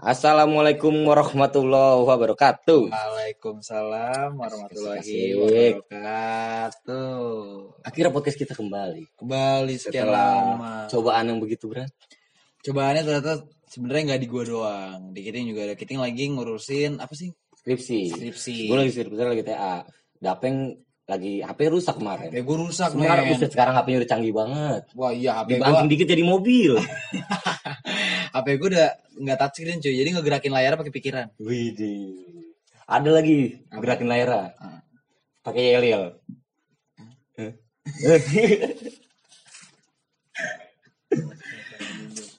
Assalamualaikum warahmatullahi wabarakatuh. Waalaikumsalam warahmatullahi wabarakatuh. Akhirnya podcast kita kembali. Kembali sekian Setelah lama. cobaan yang begitu berat. Cobaannya ternyata sebenarnya nggak di gua doang. Di Kiting juga ada. Kiting lagi ngurusin apa sih? Skripsi. Skripsi. Gue lagi skripsi lagi TA. Dapeng lagi HP rusak kemarin. HP gua rusak, Sekarang, men. buset, sekarang HP-nya udah canggih banget. Wah, iya HP gua. Dibanting dikit jadi mobil. HP gua udah nggak touchscreen cuy. Jadi ngegerakin layar pakai pikiran. Widih. Ada lagi gerakin layar. Ah. Pakai yel-yel.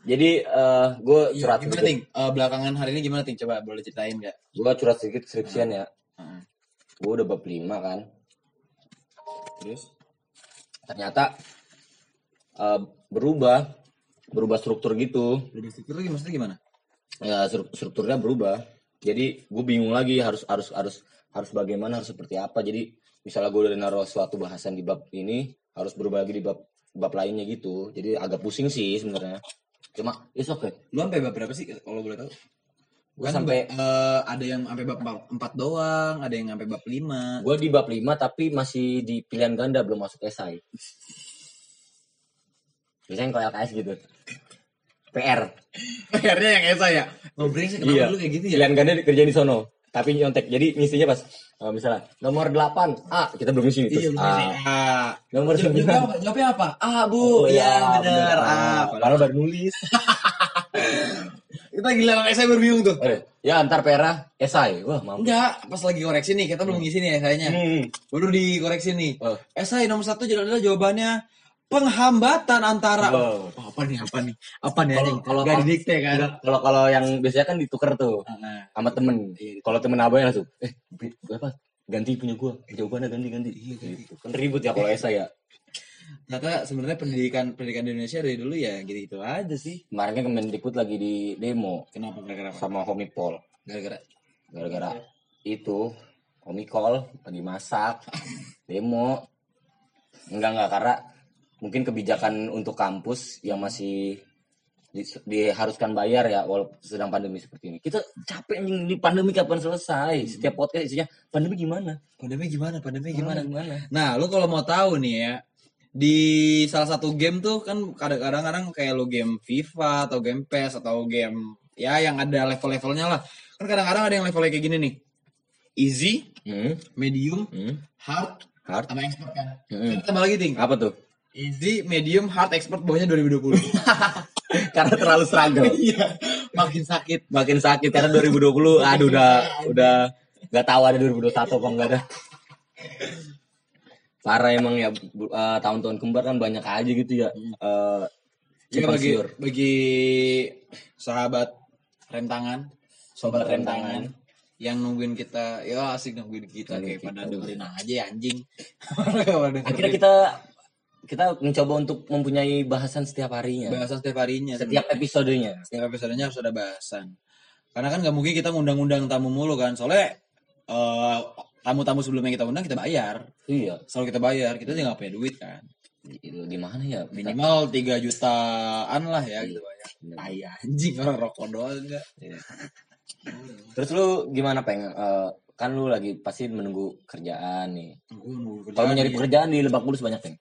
Jadi eh gue curhat gimana sedikit. ting? Eh, belakangan hari ini gimana ting? Coba boleh ceritain nggak? Gue curhat sedikit skripsian ya. Ah. Gue udah bab 5 kan. Terus? Ternyata eh, berubah, berubah struktur gitu. Udah struktur lagi maksudnya gimana? Ya stru- strukturnya berubah. Jadi gue bingung lagi harus harus harus harus bagaimana harus seperti apa. Jadi misalnya gue udah naruh suatu bahasan di bab ini harus berubah lagi di bab bab lainnya gitu. Jadi agak pusing sih sebenarnya. Cuma it's okay. Lu sampai bab berapa sih kalau boleh tahu? Gue Kan sampai eh, ada yang sampai bab 4 doang, ada yang sampai bab 5. gue di bab 5 tapi masih di pilihan ganda belum masuk esai. Biasanya kalau LKS gitu. PR. Akhirnya yang Esa ya. Ngobrol sih kenapa Iya. lu kayak gitu ya? Pilihan ganda kerjaan di sono. Tapi nyontek. Jadi ngisinya pas eh, misalnya nomor 8 A kita belum ngisi nih, Iya. A. Ah. Nomor 9 Jawabnya apa? Jawabnya apa? Ah, Bu. Oh, Iya, ya, bener. A. Padahal baru nulis. kita gila sama Esa baru bingung tuh. Ya antar pera esai. Wah, mampu. Enggak, pas lagi koreksi nih, kita belum ngisi nih esainya. Hmm. Baru dikoreksi nih. Oh. Esai nomor satu adalah jawabannya penghambatan antara Wow. Oh, apa nih apa nih apa nih Kalau- kalau- didikte kan Kalau kalau yang biasanya kan ditukar tuh nah, sama temen. Iya. Kalau temen abang langsung, eh Bi, apa? Ganti punya gua. Jawabannya ganti ganti. Iya, gitu. Kan ribut ya kalau esai ya. ternyata sebenarnya pendidikan pendidikan di Indonesia dari dulu ya gitu gitu aja sih Kemarin kan Kemendikbud lagi di demo kenapa gara-gara sama Homipol. gara-gara Gara-gara itu Homicall lagi masak, demo. Enggak enggak karena mungkin kebijakan untuk kampus yang masih di- diharuskan bayar ya walaupun sedang pandemi seperti ini. Kita capek anjing di pandemi kapan selesai? Setiap podcast isinya pandemi gimana? pandemi gimana pandemi gimana Gimana? nah lu kalau mau tahu nih ya di salah satu game tuh kan kadang-kadang kadang kayak lu game FIFA atau game PES atau game ya yang ada level-levelnya lah kan kadang-kadang ada yang levelnya kayak gini nih easy Hmm, medium hmm, hard hard. sama expert kan Hmm. Kita tambah lagi ting Apa tuh? Easy medium hard expert bawahnya 2020 karena terlalu struggle. iya makin sakit Makin sakit karena 2020 aduh udah udah nggak tahu ada 2021 apa enggak ada. Parah emang ya eh, tahun-tahun kembar kan banyak aja gitu ya. Eh Jadi simpang bagi siur. bagi sahabat rem tangan, sobat rem tangan yang nungguin kita, ya asik nungguin kita Nungguin kayak pada dengerin aja ya anjing. Akhirnya kita kita mencoba untuk mempunyai bahasan setiap harinya. bahasan setiap harinya, Setiap episodenya. setiap episodenya harus ada bahasan. Karena kan nggak mungkin kita ngundang-undang tamu mulu kan, soalnya eh, tamu-tamu sebelumnya kita undang kita bayar. Iya. Selalu kita bayar, kita nggak punya duit kan. Itu Gimana ya? Kita- Minimal 3 jutaan lah ya gitu bayar. Iya. Tai anjing orang rokok doang enggak. Iya. Terus lu gimana peng? Eh, kan lu lagi pasti menunggu kerjaan nih. Kalau nyari nih. pekerjaan di Lebak Bulus banyak peng.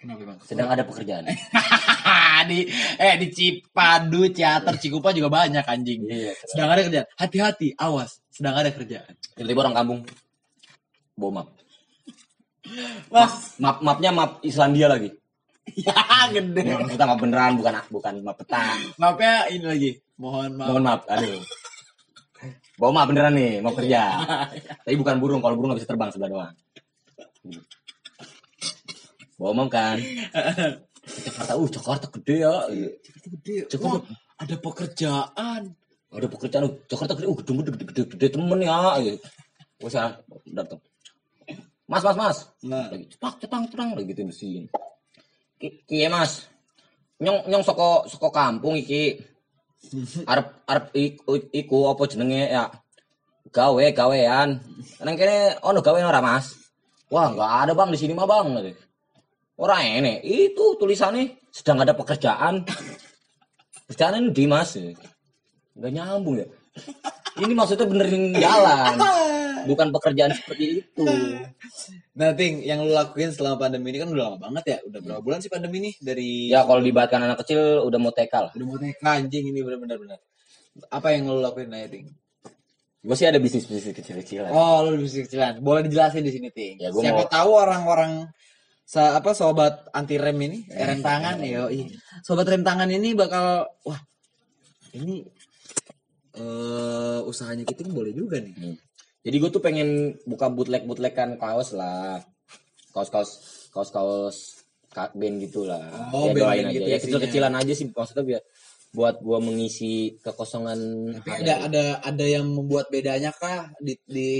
Kenapa bang? Sedang ada pekerjaan. di eh di Cipadu, Ciater, Cikupa juga banyak anjing. Iya. Sedang ada kerjaan. Hati-hati, awas. Sedang ada kerjaan. Tiba-tiba orang kampung bawa map. Mas, Map mapnya map Islandia lagi. ya gede. Ya, maksudnya map beneran bukan bukan map peta. Maafnya ini lagi. Mohon maaf. Mohon maaf, aduh. Bawa map beneran nih, mau kerja. Tapi bukan burung, kalau burung nggak bisa terbang sebelah doang. Bawa map kan. Jakarta, uh Jakarta gede ya. Gede. Cukup. Wah, ada pekerjaan. Ada pekerjaan, uh, Jakarta gede, uh gedung gede, gede, gede, gede temen ya. Gitu. Wes ah, datang. Mas, mas, mas. Nah, lagi cepak cepang cepang lagi gitu Ki- kiye mas nyong nyong soko soko kampung iki arep arep iku, iku apa jenenge ya gawe gawean nang kene ono gawe ora mas wah nggak ada bang di sini mah bang ora ini itu tulisannya sedang ada pekerjaan pekerjaan ini di mas nggak nyambung ya ini maksudnya benerin jalan bukan pekerjaan seperti itu Nah, Ting, yang lu lakuin selama pandemi ini kan udah lama banget ya. Udah berapa bulan sih pandemi ini? Dari ya kalau dibatkan anak kecil udah mau TK lah udah mau TK anjing ini benar-benar benar. Apa yang lu lakuin aja, Ting? gue sih ada bisnis bisnis kecil-kecilan Oh, lu bisnis kecilan. Boleh dijelasin di sini, Ting. Ya, gua Siapa mau- tahu orang-orang sa apa sobat anti rem ini, eh, rem tangan yo. Sobat rem tangan ini bakal wah, ini eh usahanya kita boleh juga nih. Hmm. Jadi gue tuh pengen buka bootleg bootlegan kaos lah, kaos kaos kaos kaos band gitu lah. Oh, ya doain aja. gitu ya isinya. kecil kecilan aja sih maksudnya biar buat gue mengisi kekosongan. Tapi ada ada ada yang membuat bedanya kah di di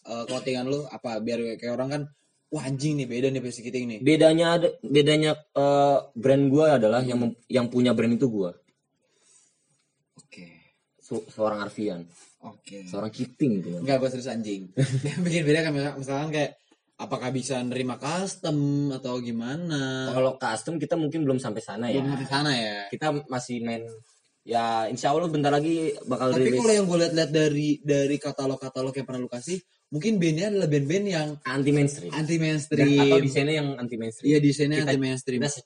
clothingan lu apa biar kayak orang kan wah anjing nih beda nih basic kiting nih. Bedanya ada bedanya eh, brand gue adalah yang mem- yang punya brand itu gue, Oke. seorang Arfian, Oke. seorang Kiting gitu. Enggak gue serius anjing. yang bikin beda kan misal- misalkan kayak apakah bisa nerima custom atau gimana? Kalau custom kita mungkin belum sampai sana ya. Belum sampai sana ya. Kita masih main ya insya Allah bentar lagi bakal Tapi rilis kalau yang gue lihat-lihat dari dari katalog-katalog yang pernah lu kasih, mungkin bandnya adalah band-band yang anti mainstream. anti mainstream. atau desainnya yang anti mainstream. Iya desainnya Kita- anti mainstream. kita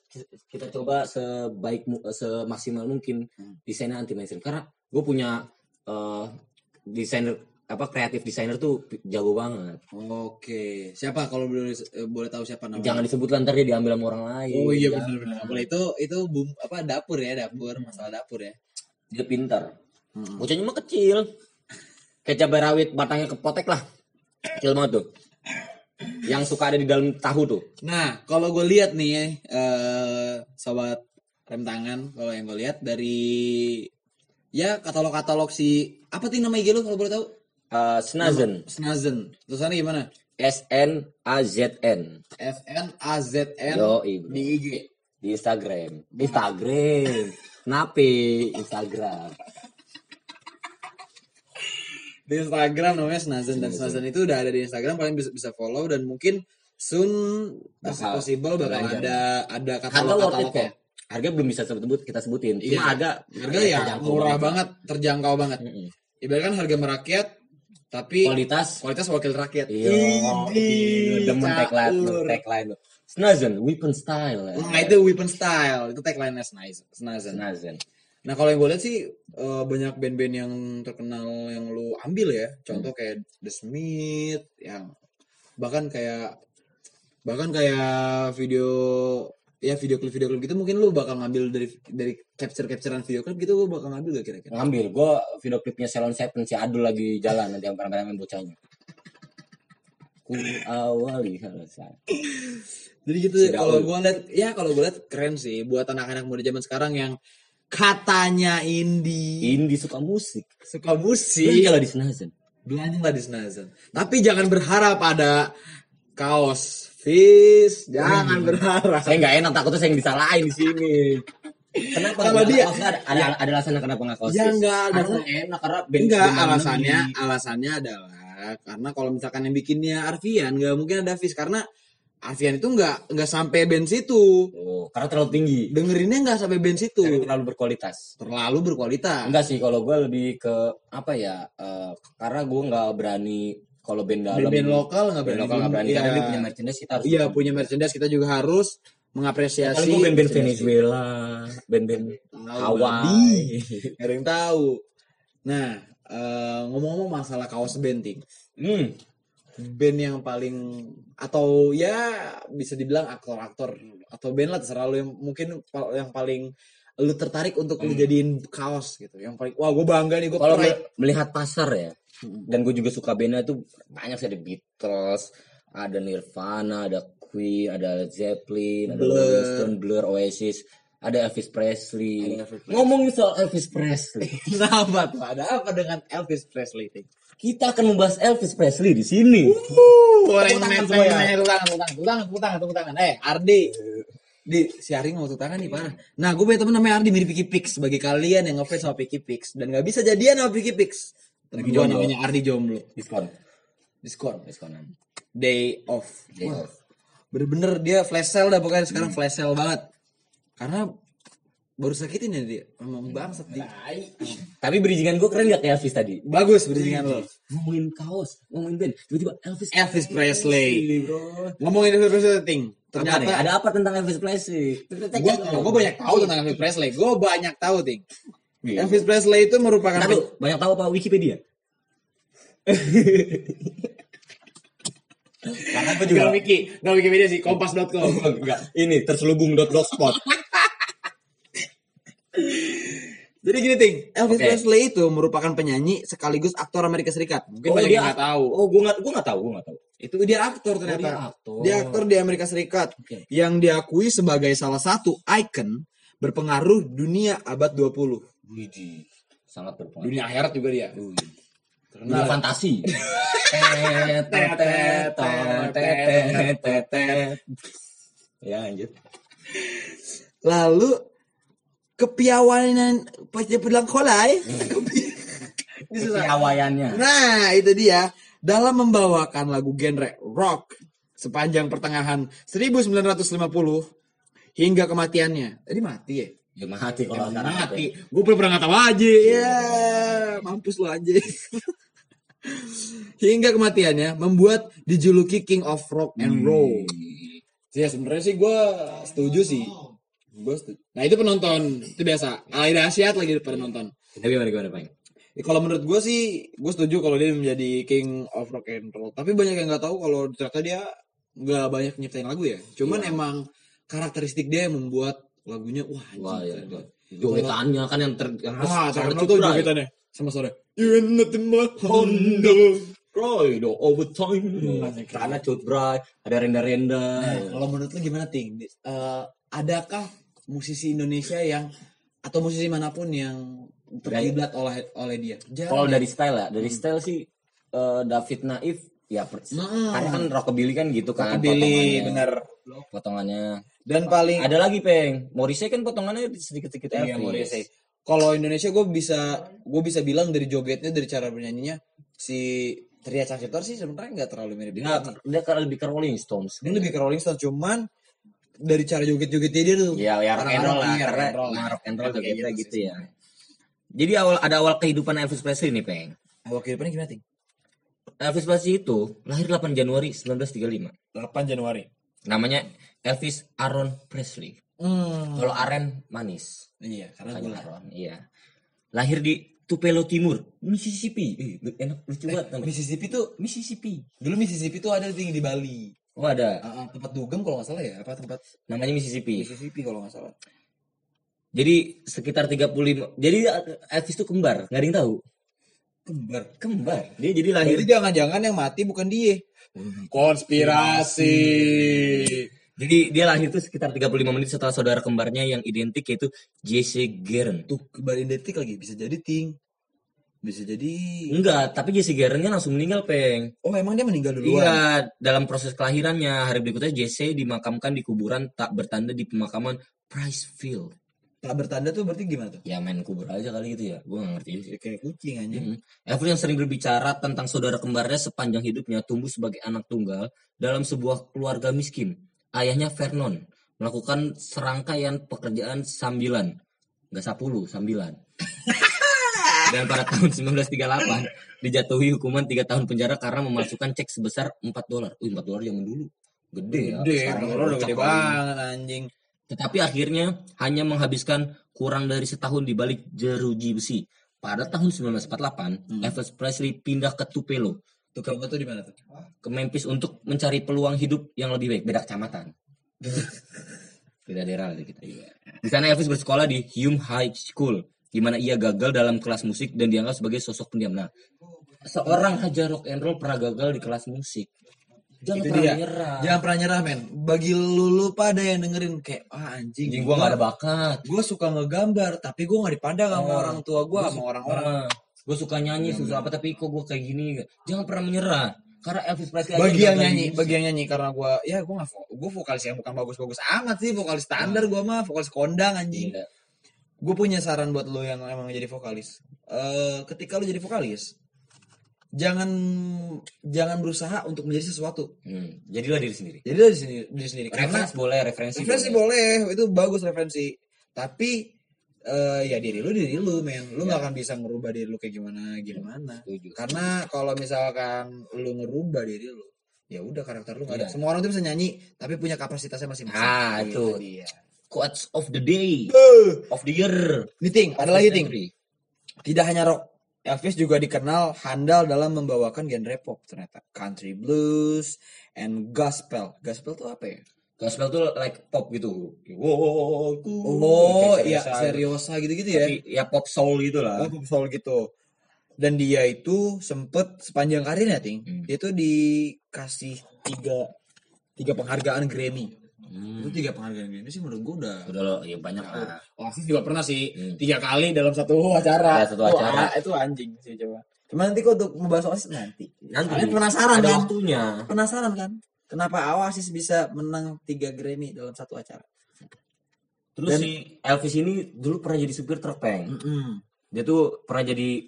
kita coba sebaik semaksimal mungkin Hmm. desainnya anti mainstream karena gue punya eh, desainer apa kreatif desainer tuh jago banget Oke, siapa kalau boleh eh, boleh tahu siapa namanya? jangan disebut lah, ntar dia diambil sama orang lain Oh iya Jangan. benar benar. Boleh itu itu bum apa dapur ya dapur masalah dapur ya. dia pintar Mm-mm. bocahnya mah kecil kayak cabai rawit batangnya kepotek lah kecil banget tuh yang suka ada di dalam tahu tuh Nah kalau gue lihat nih eh sobat rem tangan kalau yang gue lihat dari ya katalog-katalog si apa sih nama IG lu kalau boleh tahu? Eh, Snazen Snazen. Tulisannya gimana? S N A Z N S N A Z N Yo, di IG. di Instagram Instagram Kenapa Instagram Di Instagram namanya Snazen dan Snazen itu udah ada di Instagram kalian bisa bisa follow dan mungkin soon Bakal possible bakal ada ada harga worth it katalog-katalognya. kok harga belum bisa sebut kita sebutin cuma Iya. harga Harga ya terjangkau murah banget. banget, terjangkau banget. Mm-mm. Ibaratkan harga merakyat tapi kualitas kualitas wakil rakyat. iya demen tagline tagline lu. Snazen weapon style ya. Nah itu weapon style, itu tagline-nya Snazen. Snazen. Snazen Nah kalau yang gue lihat sih eh, banyak band-band yang terkenal yang lu ambil ya. Contoh kayak The Smith yang bahkan kayak bahkan kayak video ya video klip video klip gitu mungkin lu bakal ngambil dari dari capture capturean video klip gitu lu bakal ngambil gak kira-kira? ngambil. Gua video klipnya Salon Seven si Adul lagi jalan nanti yang main bocahnya. Ku awali selesai Jadi gitu Si kalau gue lihat ya kalau gue lihat keren sih buat anak-anak muda zaman sekarang yang katanya indie Indi suka musik. Suka musik. Kalau di Snazen belanjalah di Snazen. Tapi jangan berharap ada kaos Fis, jangan berharap. saya nggak enak takutnya saya yang disalahin di sini. Kenapa nggak- dia. maksudnya ada, ada, ada alasan kenapa nggak kaos Ya, nggak ada. Enak karena Enggak, alasannya alasannya adalah karena kalau misalkan yang bikinnya Arfian nggak mungkin ada Fis. Karena Arfian itu nggak nggak sampai band situ. oh, karena terlalu tinggi Dengerinnya nggak sampai band situ. Karena terlalu berkualitas Terlalu berkualitas. enggak sih kalau gue lebih ke apa ya eh, karena gue nggak berani kalau band dalam Band-band lokal nggak band berani. lokal nggak berani Iya. karena dia punya merchandise kita harus Iya punya merchandise kita juga harus mengapresiasi. Gue band-band. Venezuela, band-band Hawaii. Nggak ada yang tahu. Nah, eh, ngomong-ngomong masalah kaos band, Ting. Hmm, band yang paling atau ya bisa dibilang aktor-aktor atau band lah terserah lu. Yang mungkin yang paling lu tertarik untuk lu jadiin kaos gitu. Yang paling wah gue bangga nih gue kalau melihat pasar ya, dan gue juga suka bandnya tuh banyak sih ada Beatles, ada Nirvana, ada Queen, ada Zeppelin, ada Blur. Rolling Stone, Blur, Oasis, ada Elvis Presley. Ada Elvis Presley. Ngomongin soal Elvis Presley, Kenapa tuh? Ada apa dengan Elvis Presley? Ting? kita akan membahas Elvis Presley di sini. Boleh Tepuk tangan main semua ya. main tepuk tangan, tepuk tangan, tepuk tangan, tepuk tangan, tepuk tangan. Eh, Ardi. Di si Ari mau tangan nih parah. Nah, gue punya temen namanya Ardi mirip Picky Pix. Bagi kalian yang ngefans sama Picky Pix dan nggak bisa jadian sama Picky Pix. Lagi gue namanya Ardi jomblo. Diskon, Diskon. diskonan. Day off. Day off. Bener-bener dia flash sale dah pokoknya sekarang flash sale banget. Karena baru sakitin ya dia emang bangsat dia Tapi bridgingan gue keren gak kayak Elvis tadi? bagus bridgingan lo Ngomongin kaos, ngomongin band, tiba-tiba Elvis. Elvis Presley ngomongin Elvis Presley ting Ternyata ada apa tentang Elvis Presley? gue gue banyak tahu tentang Elvis Presley gue banyak tahu ting Iya. Elvis Presley itu merupakan banyak tahu apa Wikipedia? Karena gue juga gak Wikipedia sih, kompas.com. enggak. Ini terselubung.blogspot. Jadi gini ting, Elvis Oke. Presley itu merupakan penyanyi sekaligus aktor Amerika Serikat. Mungkin banyak yang nggak tahu. Oh, gue nggak, gue nggak tahu, gue nggak tahu. Itu dia aktor ternyata. dia aktor. Dia aktor di Amerika Serikat Oke. yang diakui sebagai salah satu icon berpengaruh dunia abad 20. Widih, sangat berpengaruh. Dunia akhirat juga dia. Dunia fantasi. Tet, tet, tet, tet. Ya, lanjut. Lalu kepiawanan bilang kolai. Kepiawaiannya. Nah, itu dia. Dalam membawakan lagu genre rock sepanjang pertengahan 1950 hingga kematiannya. Jadi mati ya? Ya mati kalau sekarang mati. Gue belum pernah nggak tahu aja. Ya, mampus lu aja. hingga kematiannya membuat dijuluki King of Rock and Roll. Ya sebenarnya sih gue setuju sih. Gue setuju. Nah itu penonton itu biasa. Alay dahsyat lagi pada nonton. Tapi gimana gimana Pak? Ya, kalau menurut gue sih, gue setuju kalau dia menjadi king of rock and roll. Tapi banyak yang nggak tahu kalau ternyata dia nggak banyak nyiptain lagu ya. Cuman emang karakteristik dia yang membuat lagunya wah anjing. Wah, ya. banget. Jogetannya kan yang ter yang Ah, sangat terkenal tuh jogetannya sama sore. You ain't nothing but Honda. Cry the overtime. Karena cut dry, ada renda-renda. Nah, kalau menurut lu gimana ting? Eh, adakah musisi Indonesia yang atau musisi mana pun yang terkiblat oleh oleh dia? Kalau ya. dari style ya, dari style sih eh, David Naif ya Mm. karena kan rockabilly kan gitu kan. Rockabilly, potongannya. bener. Potongannya. Dan paling Ada lagi peng, Morrissey kan potongannya sedikit-sedikit Iya, Elvis. Morrissey. Kalau Indonesia gue bisa gue bisa bilang dari jogetnya dari cara bernyanyinya si Tria Caksitor sih sebenarnya nggak terlalu mirip Dia dia. dia lebih ke Rolling Stones. Dia lebih ke Rolling Stone cuman dari cara joget-jogetnya dia tuh. Ya, ya rock and roll lah, Iya, karena rock and roll. nah, rock and roll Kayak jogetnya gitu gitu sih. ya. Jadi awal ada awal kehidupan Elvis Presley nih, Peng. Awal kehidupannya gimana ting? Elvis Presley itu lahir 8 Januari 1935. 8 Januari. Namanya Elvis Aaron Presley. Hmm. Kalau Aren manis. Iya, karena Makanya gue Aaron, iya. Lahir di Tupelo Timur, Mississippi. Eh, enak lucu banget namanya. Mississippi tuh Mississippi. dulu Mississippi tuh ada tinggi di Bali. Oh ada, ah, tempat dugem kalau nggak salah ya, apa tempat namanya Mississippi. Mississippi kalau nggak salah. Jadi sekitar 35. Jadi Elvis itu kembar, nggak ada yang tahu. Kembar. Kembar. Dia jadi lahir Jadi jangan-jangan yang mati bukan dia. Konspirasi. Jadi dia lahir itu sekitar 35 menit setelah saudara kembarnya yang identik yaitu Jesse Guerin. Tuh kembar identik lagi bisa jadi ting. Bisa jadi. Enggak, tapi Jesse Guerinnya langsung meninggal, Peng. Oh emang dia meninggal duluan. Iya, dalam proses kelahirannya hari berikutnya Jesse dimakamkan di kuburan tak bertanda di pemakaman Pricefield. Tak bertanda tuh berarti gimana tuh? Ya main kubur aja kali gitu ya. Gua gak ngerti sih. Ya, kayak kucing aja. Mm. Elvis yang sering berbicara tentang saudara kembarnya sepanjang hidupnya tumbuh sebagai anak tunggal dalam sebuah keluarga miskin. Ayahnya Vernon melakukan serangkaian pekerjaan sambilan, nggak sapulu, sambilan. Dan pada tahun 1938 dijatuhi hukuman 3 tahun penjara karena memasukkan cek sebesar 4 dolar. Wih, 4 dolar zaman dulu. Gede ya. Gede, Sekarang dolar udah gede banget anjing. Tetapi akhirnya hanya menghabiskan kurang dari setahun di balik jeruji besi. Pada tahun 1948, Elvis Presley pindah ke Tupelo, kamu tuh di mana tuh? ke Memphis untuk mencari peluang hidup yang lebih baik. Beda kecamatan. Beda daerah lah kita. Di sana Elvis bersekolah di Hume High School, di mana ia gagal dalam kelas musik dan dianggap sebagai sosok pendiam. Nah, seorang hajar rock and roll pernah gagal di kelas musik. Jangan Itu pernah dia. menyerah. Jangan pernah nyerah men. Bagi lu, lu pada yang dengerin kayak ah anjing. Anjing gua gak ada bakat. Gue suka ngegambar tapi gue nggak dipandang sama Oh. orang tua gue sama orang-orang. gue suka nyanyi susah apa tapi kok gue kayak gini jangan pernah menyerah karena Elvis Presley Bagi yang nyanyi, di- bagi yang nyanyi karena gue ya gue nggak gue vokalis yang bukan bagus-bagus amat sih vokalis standar gue mah vokalis kondang anjing. Iya. Gue punya saran buat lo yang emang jadi vokalis. Eh ketika lo jadi vokalis, jangan jangan berusaha untuk menjadi sesuatu. Hmm, jadilah diri sendiri Jadi lo di sini diri sendiri. Karena referensi boleh referensi referensi boleh. boleh, itu bagus referensi. Tapi eh ya diri lu diri lu men lu Ya. nggak akan bisa ngerubah diri lu kayak gimana gimana Setuju. karena kalau misalkan lu ngerubah diri lu ya udah karakter lu nggak ada Iya. semua orang tuh bisa nyanyi tapi punya kapasitasnya masing-masing Ah, Gitu itu. dia. Quotes of the day. of the year. Nih ting ada lagi the ting century. tidak hanya rock Elvis juga dikenal handal dalam membawakan genre pop ternyata country blues and gospel gospel tuh apa ya Gospel tuh like pop gitu. Wow, oh iya seriosa. seriosa gitu-gitu ya Tapi ya pop soul gitu lah. Oh, pop soul gitu. Dan dia itu sempet sepanjang karirnya, Ting. Hmm. Dia tuh dikasih tiga tiga penghargaan Grammy. Hmm. Itu tiga penghargaan Grammy sih menurut gue udah. Udah lo, ya banyak lah. Oasis juga pernah sih Hmm. tiga kali dalam satu acara. Ya, satu Itu acara. a- itu anjing sih coba. Cuma nanti kok untuk membahas Oasis nanti. Nanti. Kalian penasaran Ada kan? waktunya. Penasaran kan? Kenapa Oasis bisa menang tiga Grammy dalam satu acara? Terus Dan- si Elvis ini dulu pernah jadi supir truk, Peng. Mm-mm. Dia tuh pernah jadi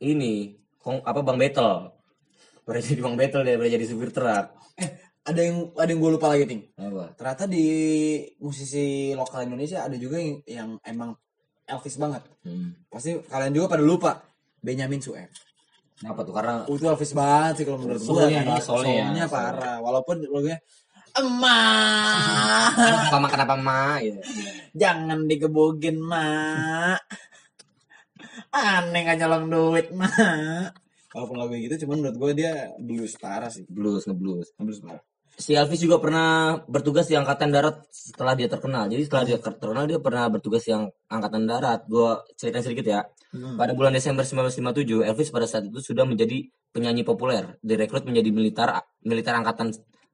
ini, kong, apa Bang Battle. Pernah jadi Bang Battle dia, pernah jadi supir truk. Ada yang ada yang gue lupa lagi, Ting. Apa? ternyata di musisi lokal Indonesia ada juga yang, yang emang Elvis banget Hmm. pasti kalian juga pada lupa Benyamin Sueb Kenapa tuh? Karena oh, itu Elvis banget sih kalau menurut gue Soulnya, Iya, soulnya. soulnya parah walaupun lagunya emak kenapa ma kenapa ma gitu. jangan digebugin mak aneh nggak nyolong duit mak walaupun lagu gitu cuman menurut gue dia blues parah sih Blues ngeblues. blues parah Si Elvis juga pernah bertugas di angkatan darat setelah dia terkenal. Jadi setelah dia terkenal dia pernah bertugas yang angkatan darat. Gua ceritain sedikit ya. Hmm. Pada bulan Desember 1957, Elvis pada saat itu sudah menjadi penyanyi populer, direkrut menjadi militer militer angkatan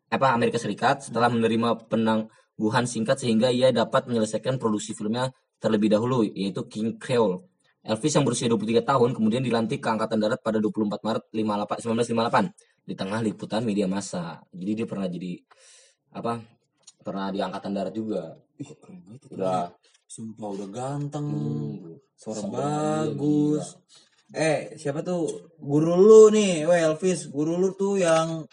apa Amerika Serikat setelah menerima penangguhan singkat sehingga ia dapat menyelesaikan produksi filmnya terlebih dahulu yaitu King Creole. Elvis yang berusia 23 tahun kemudian dilantik ke angkatan darat pada 24 Maret 58 1958 di tengah liputan media massa. Jadi dia pernah jadi apa? Pernah di angkatan darat juga. Ih, keren banget itu. Udah sumpah udah ganteng hmm, suara Suara bagus. Eh, siapa tuh? Guru lu nih, weh Elvis. Guru lu tuh yang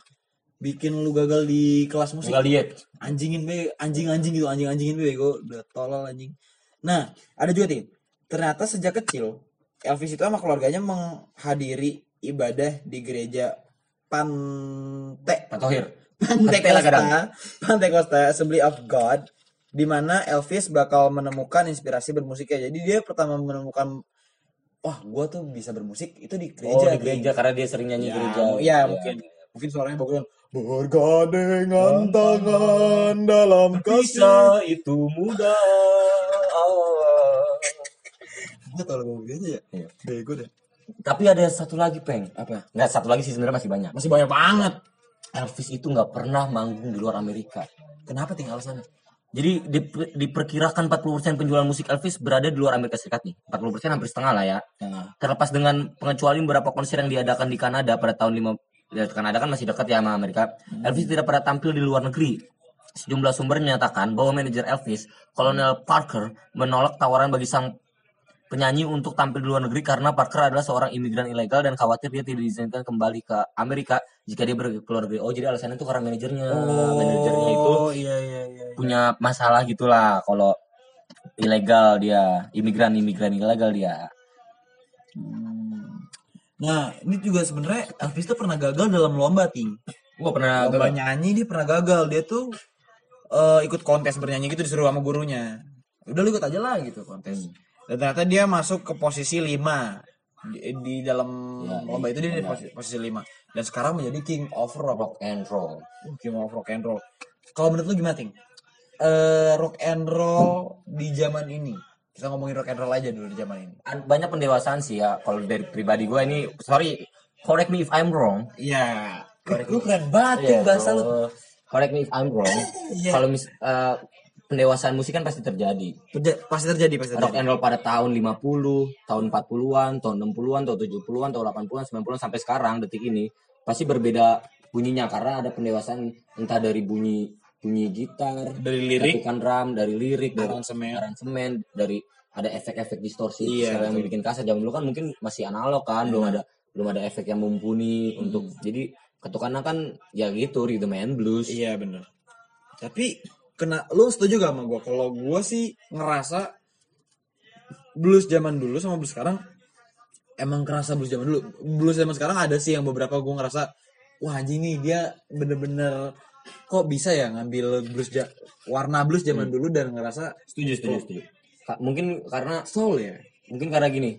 bikin lu gagal di kelas musik. Enggak lihat. Anjingin be, anjing-anjing gitu, anjing-anjingin be, gue udah tolol anjing. Nah, ada juga tim. Ternyata sejak kecil Elvis itu sama keluarganya menghadiri ibadah di gereja Pante Pak Tohir. Pantai. Costa, Pantai Costa Assembly of God, di mana Elvis bakal menemukan inspirasi bermusiknya. Jadi dia pertama menemukan, wah, gua tuh bisa bermusik itu di Oh, gereja. di gereja karena dia sering nyanyi Ya, gereja. mu- ya, mungkin. Mungkin suaranya bagus. Bergandengan tangan dalam kasih. itu mudah. Gue tau lagu gitu ya. Iya. Bego deh. Tapi ada satu lagi, Peng. Apa? Nggak, satu lagi sih sebenarnya masih banyak. Masih banyak banget. Elvis itu nggak pernah manggung di luar Amerika. Kenapa tinggal sana? Jadi di- diperkirakan 40% penjualan musik Elvis berada di luar Amerika Serikat nih. 40% hampir setengah lah ya. Nah, Terlepas dengan pengecualian beberapa konser yang diadakan di Kanada pada tahun 5 ya, Kanada kan masih dekat ya sama Amerika. Elvis tidak pernah tampil di luar negeri. Sejumlah sumber menyatakan bahwa manajer Elvis, Colonel Parker, menolak tawaran bagi sang penyanyi untuk tampil di luar negeri karena Parker adalah seorang imigran ilegal dan khawatir dia tidak diizinkan kembali ke Amerika jika dia pergi ke luar negeri. Oh, jadi alasannya itu karena manajernya. Manajernya itu Oh, iya iya iya. punya masalah gitulah kalau ilegal dia, imigran-imigran ilegal dia. Hmm. Nah, ini juga sebenarnya Elvis tuh pernah gagal dalam lomba, Ting. Gua pernah lomba nyanyi dia pernah gagal. Dia tuh eh, ikut kontes bernyanyi gitu disuruh sama gurunya. Udah lu ikut aja lah gitu kontes. Dan ternyata dia masuk ke posisi 5 di, di dalam Ya, lomba itu dia di posisi, posisi 5 dan sekarang menjadi king of rock. rock and roll. Uh, king of rock and roll. Kalau menurut lu gimana, Ting? Eh, rock and roll di zaman ini. Kita ngomongin rock and roll aja dulu di zaman ini. An- Banyak pendewasaan sih ya. Kalau dari pribadi gue ini, sorry, correct me if I'm wrong. Iya. Correct Lu keren banget Iya, bahasa lu. Correct me if I'm wrong. Iya. Kalau mis, eh, pendewasaan musik kan pasti terjadi. Terja- pasti terjadi, pasti Rock terjadi. and roll pada tahun 50, tahun 40-an, tahun 60-an, tahun 70-an, tahun 80-an, 90-an sampai sekarang detik ini pasti berbeda bunyinya karena ada pendewasaan entah dari bunyi bunyi gitar, Dari lirik, ketukan drum, dari lirik, dari aransemen. aransemen, dari ada efek-efek distorsi Iya, secara yang betul. bikin kaset zaman dulu kan mungkin masih analog kan, belum ada belum ada efek yang mumpuni Hmm. untuk jadi ketukannya kan ya gitu rhythm and blues. Iya bener. Tapi kena lu setuju gak sama gue? Kalau gue sih ngerasa blues zaman dulu sama blues sekarang emang kerasa blues zaman dulu. Blues zaman sekarang ada sih yang beberapa gue ngerasa wah anjing nih dia bener-bener kok bisa ya ngambil blues ja- warna blues zaman dulu dan ngerasa setuju setuju setuju. Ka- mungkin karena soul ya. Mungkin karena gini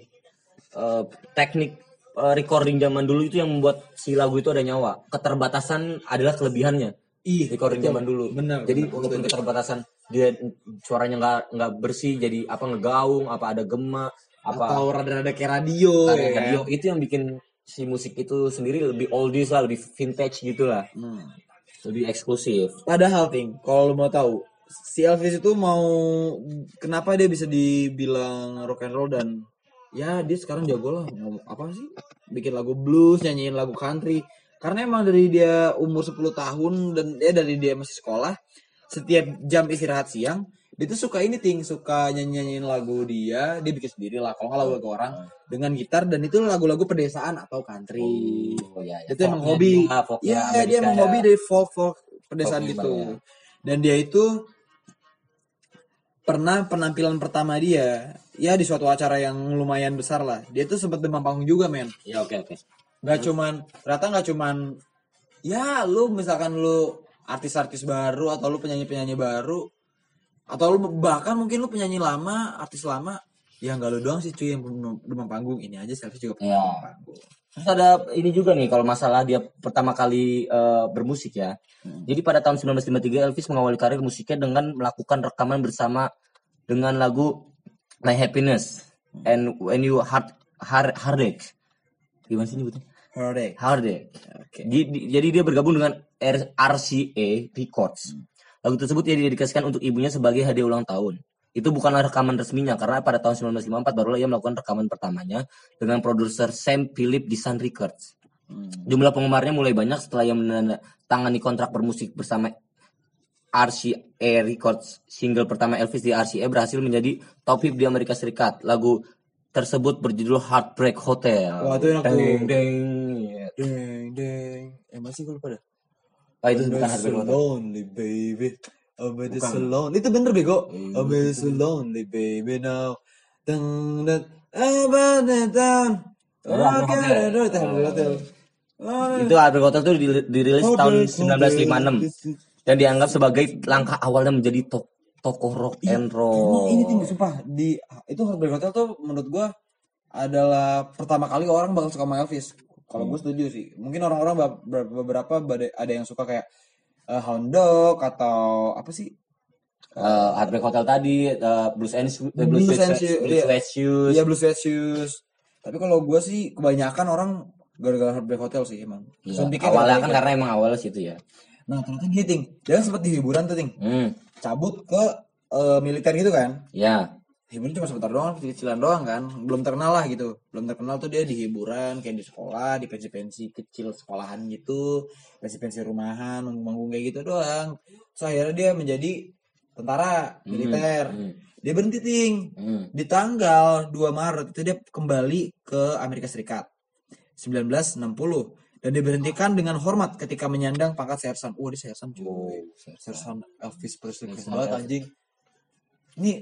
eh, teknik eh, recording zaman dulu itu yang membuat si lagu itu ada nyawa. Keterbatasan adalah kelebihannya ih recording zaman dulu bener jadi bener. walaupun keterbatasan dia suaranya nggak nggak bersih jadi apa ngegaung apa ada gema apa atau rada-rada kayak radio ya kan? radio itu yang bikin si musik itu sendiri lebih oldies lah lebih vintage gitu lah Hmm. lebih eksklusif Padahal ting, kalau mau tahu, si Elvis itu mau kenapa dia bisa dibilang rock and roll dan ya dia sekarang jago lah apa sih? Bikin lagu blues, nyanyiin lagu country. Karena emang dari dia umur 10 tahun dan ya dari dia masih sekolah, setiap jam istirahat siang dia tuh suka ini ting suka nyanyi nyanyiin lagu dia dia bikin sendiri lah kalau nggak lagu lagu orang dengan gitar dan itu lagu-lagu pedesaan atau country oh ya, itu emang hobi Iya, dia emang hobi dari folk folk pedesaan Folk gitu. ya. Dan dia itu pernah penampilan pertama dia ya di suatu acara yang lumayan besar lah. Dia tuh sempat demam panggung juga, men. ya oke oke Gak cuman ternyata nggak cuman ya lu misalkan lu artis-artis baru atau lu penyanyi-penyanyi baru atau lu bahkan mungkin lu penyanyi lama, artis lama ya nggak lu doang sih cuy yang demam panggung ini aja selfie juga Iya. demam panggung. Terus ada ini juga nih kalau masalah dia pertama kali eh, bermusik ya. Jadi pada tahun 1953 Elvis mengawali karir musiknya dengan melakukan rekaman bersama dengan lagu My Happiness and When You Heart Heart Heartache. Gimana sih nyebutnya? Heartache. Heartache. Oke. Di- di- jadi dia bergabung dengan R- RCA Records. Lagu tersebut ia didedikasikan untuk ibunya sebagai hadiah ulang tahun. Itu bukanlah rekaman resminya karena pada tahun 1954 barulah ia melakukan rekaman pertamanya dengan produser Sam Philip di Sun Records. Hmm. Jumlah penggemarnya mulai banyak setelah ia menandatangani kontrak bermusik bersama RCA Records. Single pertama Elvis di RCA berhasil menjadi top hit di Amerika Serikat. Lagu tersebut berjudul Heartbreak Hotel. Wah, itu enak tuh. Deng, deng. Iya. Deng deng. Eh masih gue lupa dah. Oh, itu bukan Hotel. lonely baby. It's Bukan. so lonely. Itu bener bego. Iya, Oh, but it's so lonely baby now. Deng deng. The town. Oh. Itu Hotel. Oh, Itu Heartbreak Hotel di- dirilis tahun 1956 dan dianggap sebagai langkah awalnya menjadi to- tokoh rock and roll. Ini tinggi sumpah di itu Heartbreak Hotel tuh menurut gua adalah pertama kali orang bakal suka sama Elvis. Kalau gue setuju sih. Mungkin orang-orang beberapa ada yang suka kayak eh, Hound Dog atau apa sih? Eh, Heartbreak Hotel tadi, eh, Blues and Shoes, eh, Blues, Blues Sweat- and Shoes, Blues iya. Sweat Shoes. Iya Blue Sweat Shoes. Tapi kalau gue sih kebanyakan orang gara-gara Heartbreak Hotel sih emang. Iya, awalnya kan karena emang awalnya situ ya. Nah ternyata gini ting, dia kan sempat di hiburan tuh ting, Hmm, cabut ke eh, militer gitu kan. ya. Hiburan cuma sebentar doang kecil-kecilan doang kan. Belum terkenal lah gitu. Belum terkenal tuh dia di hiburan kayak di sekolah di pensi-pensi kecil sekolahan gitu. Pensi-pensi rumahan manggung-manggung kayak gitu doang. So akhirnya dia menjadi tentara militer. Hmm, dia berhenti ting. Hmm. di tanggal 2 Maret itu dia kembali ke Amerika Serikat. 1960 dan diberhentikan dengan hormat ketika menyandang pangkat sersan. Wah, dia sersan cuy. Oh, sersan. Elvis Presley. Sersan banget Elvis. anjing. Ini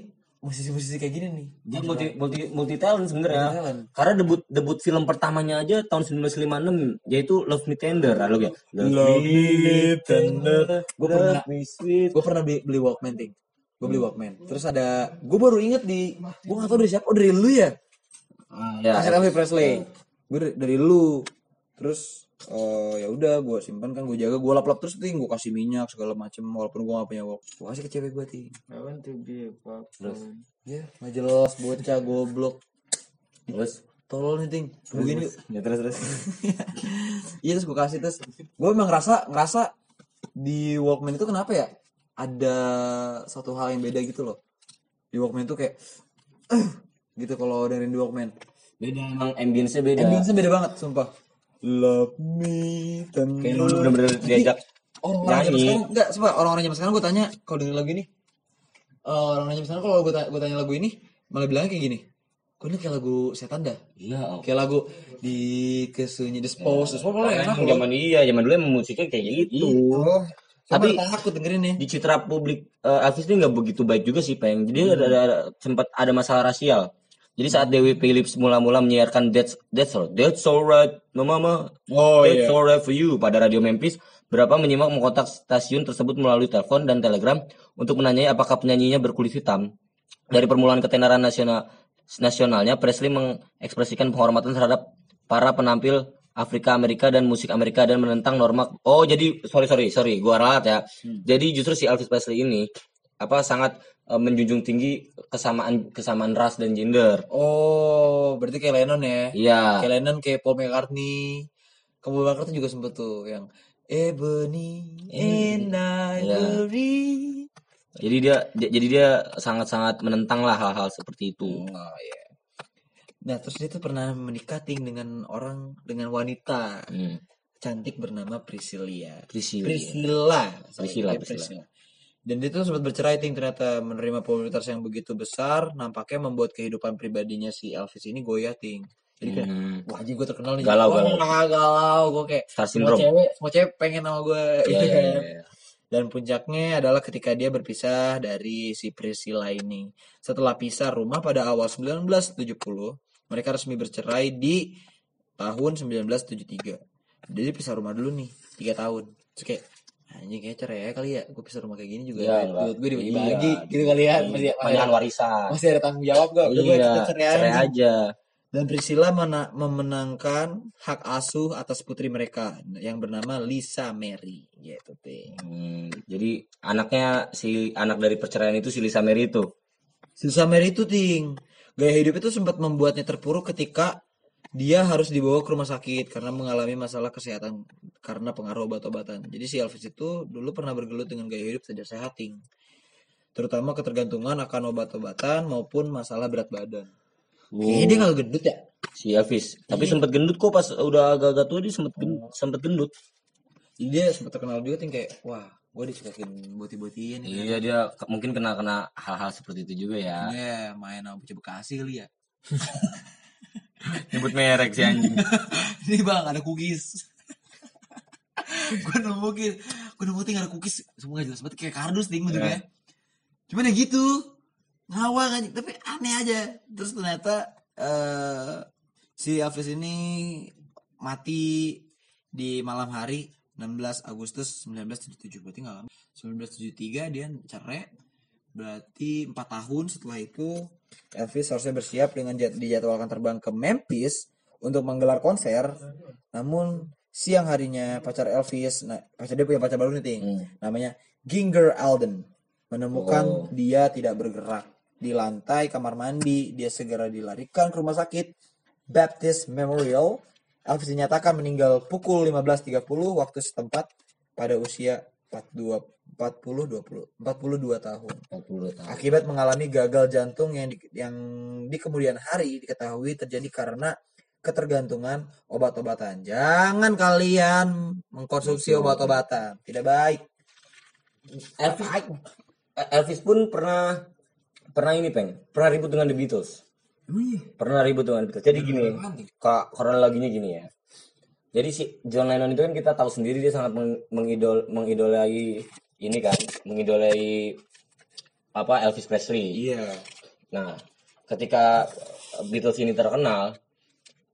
musisi-musisi kayak gini nih. Dia multi multi multi talent sebenarnya. Karena debut debut film pertamanya aja tahun 1956 yaitu Love Me Tender. Lalu ya. Love Me Tender. Gua pernah-. Gue pernah beli, beli Walkman ting. Gue beli Walkman. Terus ada, gue baru inget di, gue gak tau dari siapa. Oh dari lu ya? Ah, ya. Elvis Presley. Gue dari, dari lu. Terus eh ya udah gue simpan kan gue jaga gue lap lap terus ting gue kasih minyak segala macem walaupun gue gak punya walk gue kasih ke cewek gue ting. I want to be a pop Terus? ya nggak jelas bocah goblok. Terus? Tolol nih ting. Begini ya terus terus. iya terus gue kasih terus. Gue emang ngerasa ngerasa di Walkman itu kenapa ya? Ada satu hal yang beda gitu loh. Di Walkman itu kayak gitu kalau dari di Walkman. Beda emang ambience-nya beda. ambience beda banget sumpah love me tender Kayak lu bener-bener diajak orang-orang zaman sekarang enggak coba orang-orang zaman sekarang gue tanya kalau denger lagu ini eh, orang-orang zaman sekarang kalau gue tanya, gue tanya lagu ini malah bilangnya kayak gini kok ini kayak lagu setan dah Iya. oh. kayak lagu di kesunyi dispose dispose kalau Karena enak emang loh zaman iya, zaman dulu emang musiknya kayak gitu. oh Tapi- takut dengerin nih Di citra publik eh, Elvis ini nggak begitu baik juga sih, Peng. Jadi ada, ada, ada- sempat ada masalah rasial. Jadi saat Dewi Phillips mula-mula menyiarkan That's That's All That's Alright, Mama, Oh That's Alright for You pada radio Memphis, beberapa menyimak mengkontak stasiun tersebut melalui telepon dan telegram untuk menanyai apakah penyanyinya berkulit hitam. Dari permulaan ketenaran nasional nasionalnya, Presley mengekspresikan penghormatan terhadap para penampil Afrika Amerika dan musik Amerika dan menentang norma. Oh, jadi sorry sorry sorry, gua ralat ya. Jadi justru si Elvis Presley ini apa sangat eh, menjunjung tinggi kesamaan kesamaan ras dan gender. Oh, berarti kayak Lennon ya. Iya. Kayak Lennon kayak Paul McCartney. Paul McCartney juga sempet tuh yang Ebony and Iya. Ivory. Jadi dia, dia- jadi dia sangat-sangat menentang lah hal-hal seperti itu. Oh iya. Nah, terus dia tuh pernah menikah ting dengan orang dengan wanita Hmm. cantik bernama Priscilla. Priscilla. Priscilla. Sorry, Priscilla, dia Priscilla. Dan dia tuh sempat bercerai ting ternyata menerima popularitas yang begitu besar nampaknya membuat kehidupan pribadinya si Elvis ini goyah ting. Jadi kayak Hmm. wah gue terkenal nih. Galau, galau. galau. Gue kayak Star semua cewek, semua cewek pengen sama gue Iya, gitu iya, kan. iya, iya. Dan puncaknya adalah ketika dia berpisah dari si Priscilla ini. Setelah pisah rumah pada awal 1970, mereka resmi bercerai di tahun 1973. Jadi pisah rumah dulu nih, tiga tahun. Terus kayak anjing kayak cerai ya kali ya. Gue pisah rumah kayak gini juga. Iya, duit gue dibagi-bagi Iya. gitu kali ya. Masih, masih, Panjangan ada, warisan. masih ada tanggung jawab gak? Gue Iya, kita cerai cerai aja. aja. Dan Priscilla mena- memenangkan hak asuh atas putri mereka yang bernama Lisa Mary. Gitu, Ting. Hmm, jadi anaknya si anak dari perceraian itu si Lisa Mary itu. Lisa Mary itu, Ting. Gaya hidup itu sempat membuatnya terpuruk ketika dia harus dibawa ke rumah sakit karena mengalami masalah kesehatan karena pengaruh obat-obatan. Jadi si Elvis itu dulu pernah bergelut dengan gaya hidup tidak sehat, Ting. Terutama ketergantungan akan obat-obatan maupun masalah berat badan. Kayaknya dia gak gendut ya? Si Elvis. Tapi sempet gendut kok pas udah agak-agak tua dia sempet gendut, sempet gendut. Jadi dia sempat terkenal juga ting kayak wah gue disukain boti-botian nih. Iya dia ke- mungkin kena kena hal-hal seperti itu juga ya. Ya main sama bocah Bekasi kali ya. Nyebut merek si anjing. Ini bang ada cookies. gue nemu gue nemu ting ada cookies semua jelas banget kayak kardus ting bentuknya. Cuman ya gitu ngawang aja tapi aneh aja. Terus ternyata eh si Elvis ini mati di malam hari 16 Agustus 1977 berarti nggak lama 1973 dia cerai berarti empat tahun setelah itu Elvis harusnya bersiap dengan jad- dijadwalkan terbang ke Memphis untuk menggelar konser. Namun siang harinya pacar Elvis nah pacar dia punya pacar baru nih ting. Hmm. namanya Ginger Alden. Menemukan Oh. dia tidak bergerak. Di lantai kamar mandi dia segera dilarikan ke rumah sakit. Baptist Memorial. Elvis dinyatakan meninggal pukul 15.30 waktu setempat pada usia 42 40 20 42 tahun. 40 tahun. akibat mengalami gagal jantung yang di, yang di kemudian hari diketahui terjadi karena ketergantungan obat-obatan. Jangan kalian mengkonsumsi obat-obatan, tidak baik. Elvis, Elvis pun pernah pernah ini peng. Pernah ribut dengan The Beatles. Pernah ribut dengan The Beatles. Jadi gini kak kronologinya gini ya jadi si John Lennon itu kan kita tahu sendiri dia sangat meng- mengidol mengidolai ini kan mengidolai apa Elvis Presley. Iya. nah ketika Beatles ini terkenal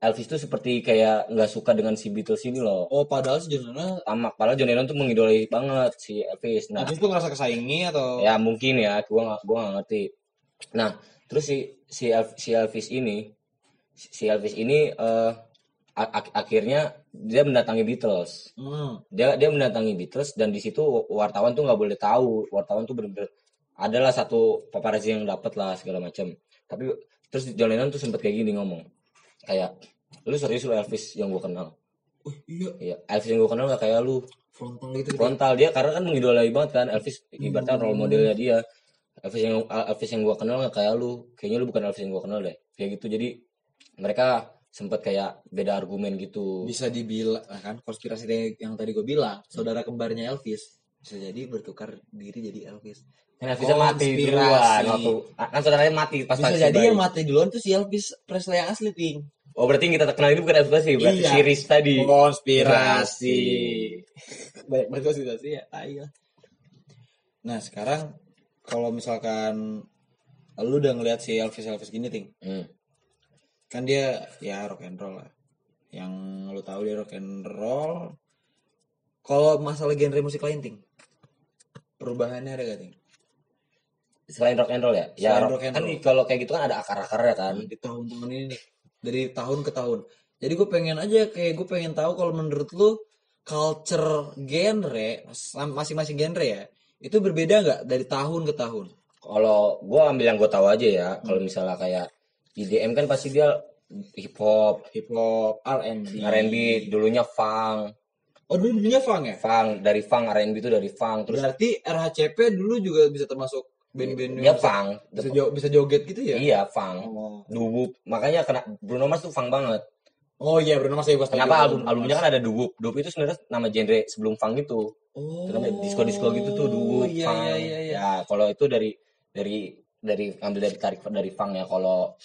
Elvis tuh seperti kayak nggak suka dengan si Beatles ini loh. Oh, padahal sebenarnya sama padahal John Lennon tuh mengidolai banget si Elvis. Nah Elvis tuh ngerasa kesaingi atau? ya mungkin ya gua nggak gua nggak ngerti. Nah terus si si Elv- si Elvis ini si Elvis ini eh, a- ak- akhirnya dia mendatangi Beatles. Hmm. dia dia mendatangi Beatles dan di situ wartawan tuh nggak boleh tahu. Wartawan tuh bener-bener adalah satu paparazzi yang dapat lah segala macam tapi terus John Lennon tuh sempet kayak gini ngomong. Kayak lu serius lu Elvis yang gua kenal? Oh, iya, ya Elvis yang gua kenal gak kayak lu? Frontal gitu. frontal. Dia karena kan mengidolai banget kan Elvis ibaratnya role modelnya dia. Elvis yang Elvis yang gua kenal gak kayak lu? Kayaknya lu bukan Elvis yang gua kenal deh. Kayak gitu. Jadi mereka sempat kayak beda argumen gitu Bisa dibilang kan konspirasi yang tadi gue bilang, saudara kembarnya Elvis bisa jadi bertukar diri jadi Elvis. kan Elvisnya mati duluan waktu kan saudaranya mati pas Bisa jadi bayi. yang mati duluan tuh si Elvis Presley yang asli, Ping. oh berarti yang kita terkenal ini bukan Elvis Presley berarti Iya. si Riz tadi konspirasi banyak banget konspirasi ya ayo nah sekarang kalau misalkan lu udah ngeliat si Elvis Elvis gini ting Hmm. Kan dia ya rock and roll lah yang lu tahu dia rock and roll kalau masalah genre musik lain ting perubahannya ada gak ting Selain rock and roll ya? Ya Selain rock, rock and kan roll. kalau kayak gitu kan ada akar-akarnya kan. di tahun-tahun ini nih dari tahun ke tahun jadi gue pengen aja kayak gue pengen tahu kalau menurut lu culture genre masing-masing genre ya itu berbeda nggak dari tahun ke tahun Kalau gua ambil yang gua tahu aja ya, Hmm. kalau misalnya kayak IDM kan pasti dia hip hop, hip hop R&B R&B, dulunya funk, oh dulu dulunya funk ya funk dari funk R&B itu dari funk terus berarti RHCP dulu juga bisa termasuk band-band dia bisa, funk. bisa, jo- bisa joget gitu ya Iya, funk. oh, Duwup. Makanya kena Bruno Mars tuh funk banget. oh iya Bruno Mars ya setuju. Kenapa album albumnya kan ada Duwup. Duwup itu sebenarnya nama genre sebelum funk itu. oh Itu namanya disco-disco gitu tuh Duwup, iya funk. iya iya, iya. Ya, kalau itu dari dari dari ambil dari tarik dari funk ya kalau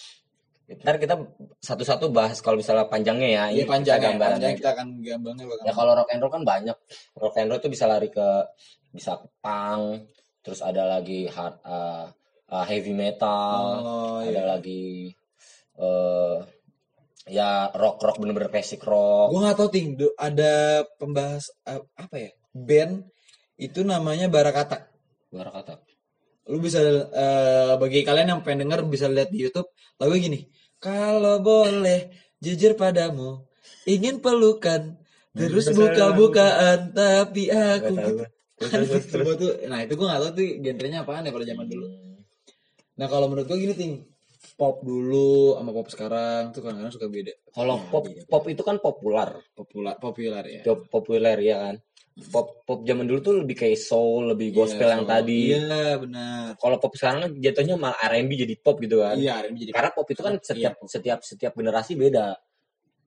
ntar kita satu-satu bahas kalau misalnya panjangnya ya Iya ini panjang kita ya, gambaran panjang kita akan gambarnya ya kalau rock and roll kan banyak. Rock and roll itu bisa lari ke bisa punk terus ada lagi hard uh, uh, heavy metal oh, ada iya. lagi eh ya rock rock bener-bener basic rock. Gue nggak tahu ting, ada pembahas eh, apa ya? Band itu namanya Barakata. Barak kata Lu bisa eh, bagi kalian yang pengen denger bisa lihat di YouTube lagu gini. Kalau boleh jujur padamu, ingin pelukan terus buka-bukaan tapi aku gitu. Tuh, nah itu gue gak tau tuh genrenya apaan ya pada zaman dulu. Nah kalau menurut gue gini ting, pop dulu sama pop sekarang tuh kadang-kadang suka beda. kalau Ya, pop beda. pop itu kan populer populer populer ya. Pop- populer ya kan pop pop zaman dulu tuh lebih kayak soul lebih gospel Iya, yang so- tadi Iya benar. kalau pop sekarang kan jatuhnya malah R&B jadi pop gitu kan Iya, R&B jadi karena pop itu kan Iya, setiap pop. setiap setiap generasi beda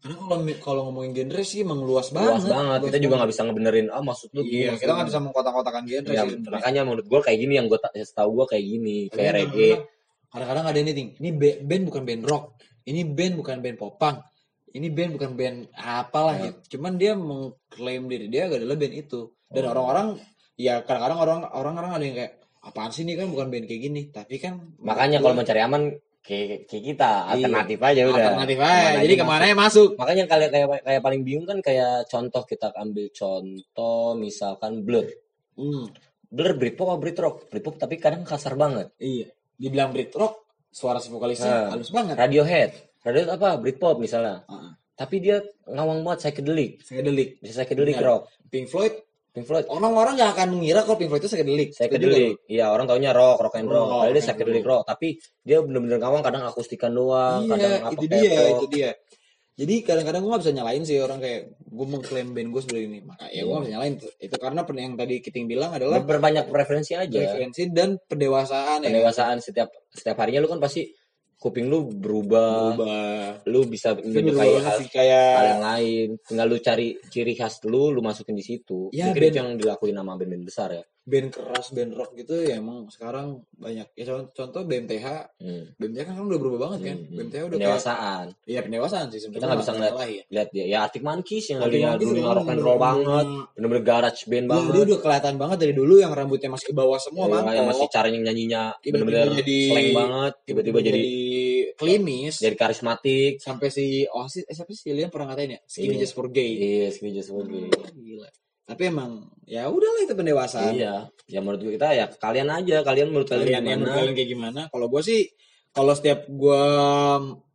Karena kalau kalau ngomongin genre sih emang luas banget. luas banget kita juga nggak bisa ngebenerin ah maksud lu Iya, kita nggak bisa mengkotak-kotakan genre Ya, sih. makanya menurut gua kayak gini yang ta- tahu gua kayak gini Tapi kayak kadang-kadang- reggae Kadang-kadang ada ini ting. Ini ba- band bukan band rock. Ini band bukan band popang. Ini band bukan band apalah Iya. gitu. Cuman dia mengklaim diri dia adalah band itu. Dan Oh. orang-orang ya kadang-kadang orang orang-orang ada yang kayak apaan sih ini kan bukan band kayak gini. Tapi kan makanya kalau mencari aman kayak, kayak kita alternatif aja udah Iya. alternatif aja. Ke mana Jadi ke mana ya masuk. makanya kalian kayak kayak paling bingung kan kayak contoh kita ambil contoh misalkan Blur Hmm, Blur Britpop apa Britrock Britpop tapi kadang kasar banget iya. Dibilang Brit rock, suara si vokalisnya Ah. halus banget. Radiohead Radiohead apa Britpop misalnya Heeh. tapi dia ngawang banget psychedelic Psychedelic. bisa psychedelic Benar. rock Pink Floyd Pink Floyd orang-orang nggak akan mengira kalau Pink Floyd itu psychedelic. psychedelic iya orang taunya rock rock and roll Rock, padahal dia rock psychedelic rock tapi dia bener-bener ngawang kadang akustikan doang kadang Iya, apa itu dia, pop. itu dia. Jadi kadang-kadang gue gak bisa nyalain sih orang kayak gue mengklaim band gue seperti ini. Maka ya gue gak bisa nyalain tuh. Itu karena yang tadi Kiting bilang adalah berbanyak preferensi aja referensi dan pendewasaan ya. pendewasaan setiap setiap harinya lu kan pasti kuping lu berubah, Berubah. lu bisa menyukai hal, kayak hal yang lain. Tinggal lu cari ciri khas lu lu masukin di situ. Ya, mungkin band- itu yang dilakuin sama band-band besar ya band keras, band rock gitu ya emang sekarang banyak. Ya contoh, contoh BMTH. hmm. BMTH kan sekarang udah berubah banget kan. Hmm. BMTH udah kayak pendewasaan Iya pendewasaan sih sebenarnya. Kita nggak bisa ngeliat. nyalahin. lihat dia ya Arctic Monkeys yang dulunya emang rock and roll banget bener-bener garage band Iya, banget dia udah kelihatan banget dari dulu yang rambutnya masih ke bawah semua Ya, mangkok. yang masih caranya nyanyinya bener-bener jadi- slang banget tiba-tiba jadi klimis jadi karismatik sampai si Oasis eh, siapa sih Lilian pernah ngatain ya skinny Iya. just for gay iya segini just for gay. gila tapi emang ya udahlah itu pendewasaan iya ya menurut kita ya kalian aja kalian menurut kalian, kalian yang gimana kalian kayak gimana kalau gue sih kalau setiap gue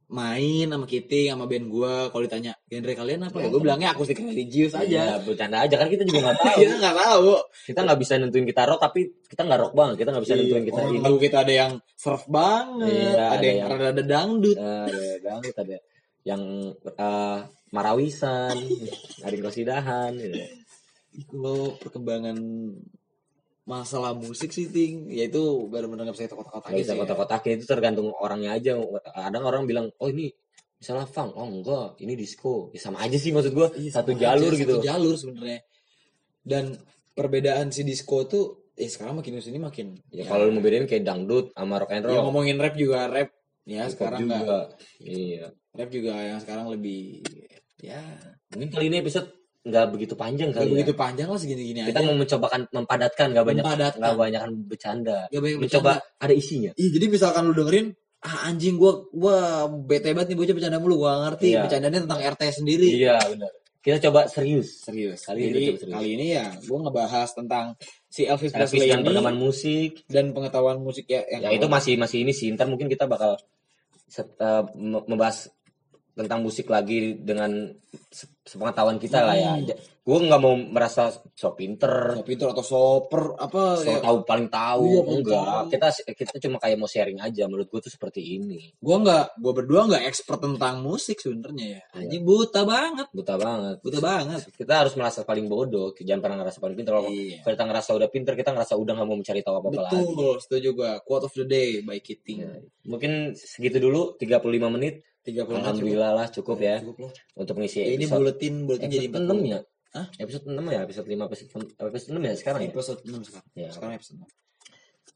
main sama Kitty sama band gue kalau ditanya genre kalian apa ya gue bilangnya akustik religius Iya, aja bercanda aja kan kita juga nggak tahu. kita nggak tahu kita nggak bisa nentuin kita rock tapi kita nggak rock banget. Kita nggak bisa nentuin kita ini. tahu kita ada yang surf banget Iya, ada, ada yang yang- rada-rada dangdut ada dangdut ada yang eh, marawisan, ada yang kosidahan. Gitu. Kalau perkembangan masalah musik sih ting ya itu benar-benar nggak bisa kita kotak-kotakin Nggak bisa sih ya. kotak-kotakin itu tergantung orangnya aja. Kadang orang bilang, oh ini misalnya funk, oh enggak, ini disco. Ya sama aja sih maksud gua Iya, satu jalur aja, gitu. Satu jalur sebenarnya. Dan perbedaan si disco tuh eh sekarang makin ke sini makin Ya, kalau lu mau bedain kayak dangdut sama rock and ya roll. ngomongin rap juga rap ya hip sekarang juga. nggak Iya. rap juga yang sekarang lebih ya Mungkin kali ini episode nggak begitu panjang nggak kali ya. begitu panjang lah segini-gini kita aja mau mencobakan mempadatkan nggak banyak nggak banyakan bercanda Nggak banyak mencoba bercanda. ada isinya Iya, jadi misalkan lu dengerin ah anjing gua gua bete banget nih bocah bercanda mulu gua ngerti Iya. bercandanya tentang RT sendiri Iya benar. Kita coba serius. serius Kali ini jadi kita coba serius. kali ini ya gua ngebahas tentang si Elvis Elvis Presley ini perkembangan musik. dan pengetahuan musik ya yang Ya itu masih masih ini sih. Ntar mungkin kita bakal set- me- membahas tentang musik lagi dengan se- sepengetahuan kita lah ya. Hmm. Gue nggak mau merasa so pinter, so pinter atau soper apa so ya tahu paling tahu. Iya, Enggak. tahu. Kita kita cuma kayak mau sharing aja. Menurut gue tuh seperti ini. gua nggak gua berdua nggak expert tentang musik sebenarnya ya Iya. anjing buta banget Buta banget. buta banget Kita harus merasa paling bodoh. Jangan pernah ngerasa paling pinter. Kalau Iya. kita ngerasa udah pinter, kita ngerasa udah nggak mau mencari tahu apa-apa lagi. betul setuju gua quote of the day by Kiting Ya, Mungkin segitu dulu 35 menit. 30 menit Alhamdulillah lah cukup ya cukup loh. untuk mengisi Ya, ini buletin buletin jadi episode 6 ya. Hah? Episode 6 ya, episode 5 episode episode 6 ya sekarang ya. episode 6 sekarang Ya. sekarang episode 6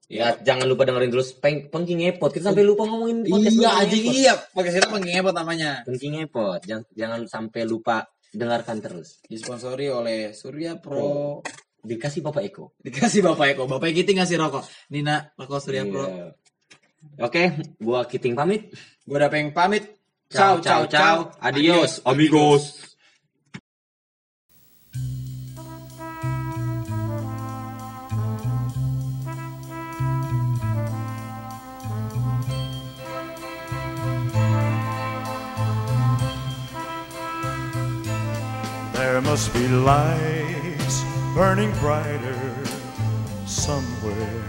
Ya, jangan lupa dengerin terus peng Pengking Epot. Kita sampai lupa ngomongin iya Pengking anjing Epot. iya pakai siapa pengen apa namanya Pengking Epot. Jangan jangan sampai lupa dengarkan terus. disponsori oleh Surya Pro Dikasih Bapak Eko. dikasih Bapak Eko Bapak Kiting ngasih rokok Nina rokok Surya Pro Iya. Oke, gua Kiting pamit. gua udah pengen pamit Ciao ciao ciao. Adios amigos. There must be lights burning brighter somewhere.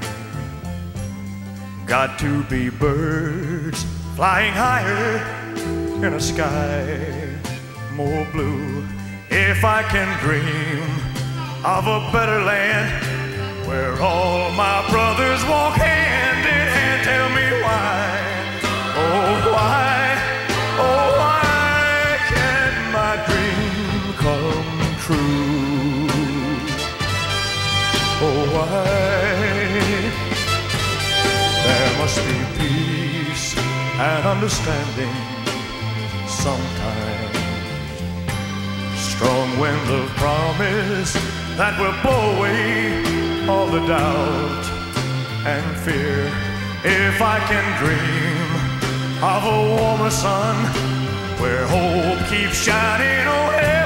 Got to be birds flying higher in a sky more blue. If I can dream of a better land where all my brothers walk hand in hand, tell me why. Oh, why? Oh, why can't my dream come true? Oh, why? There must be peace and understanding sometimes. Strong wind of promise that will blow away all the doubt and fear. If I can dream of a warmer sun where hope keeps shining, oh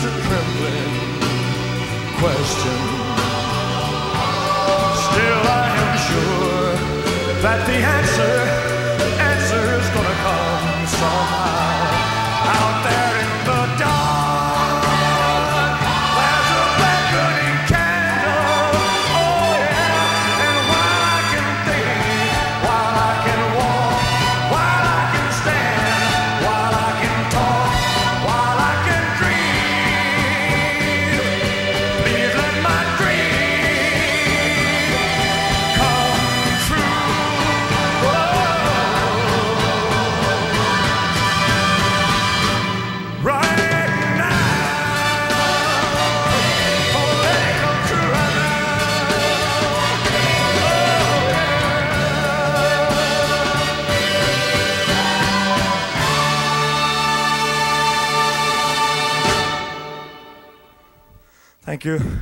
there's a trembling question. Still, I am sure that the answer, Thank you.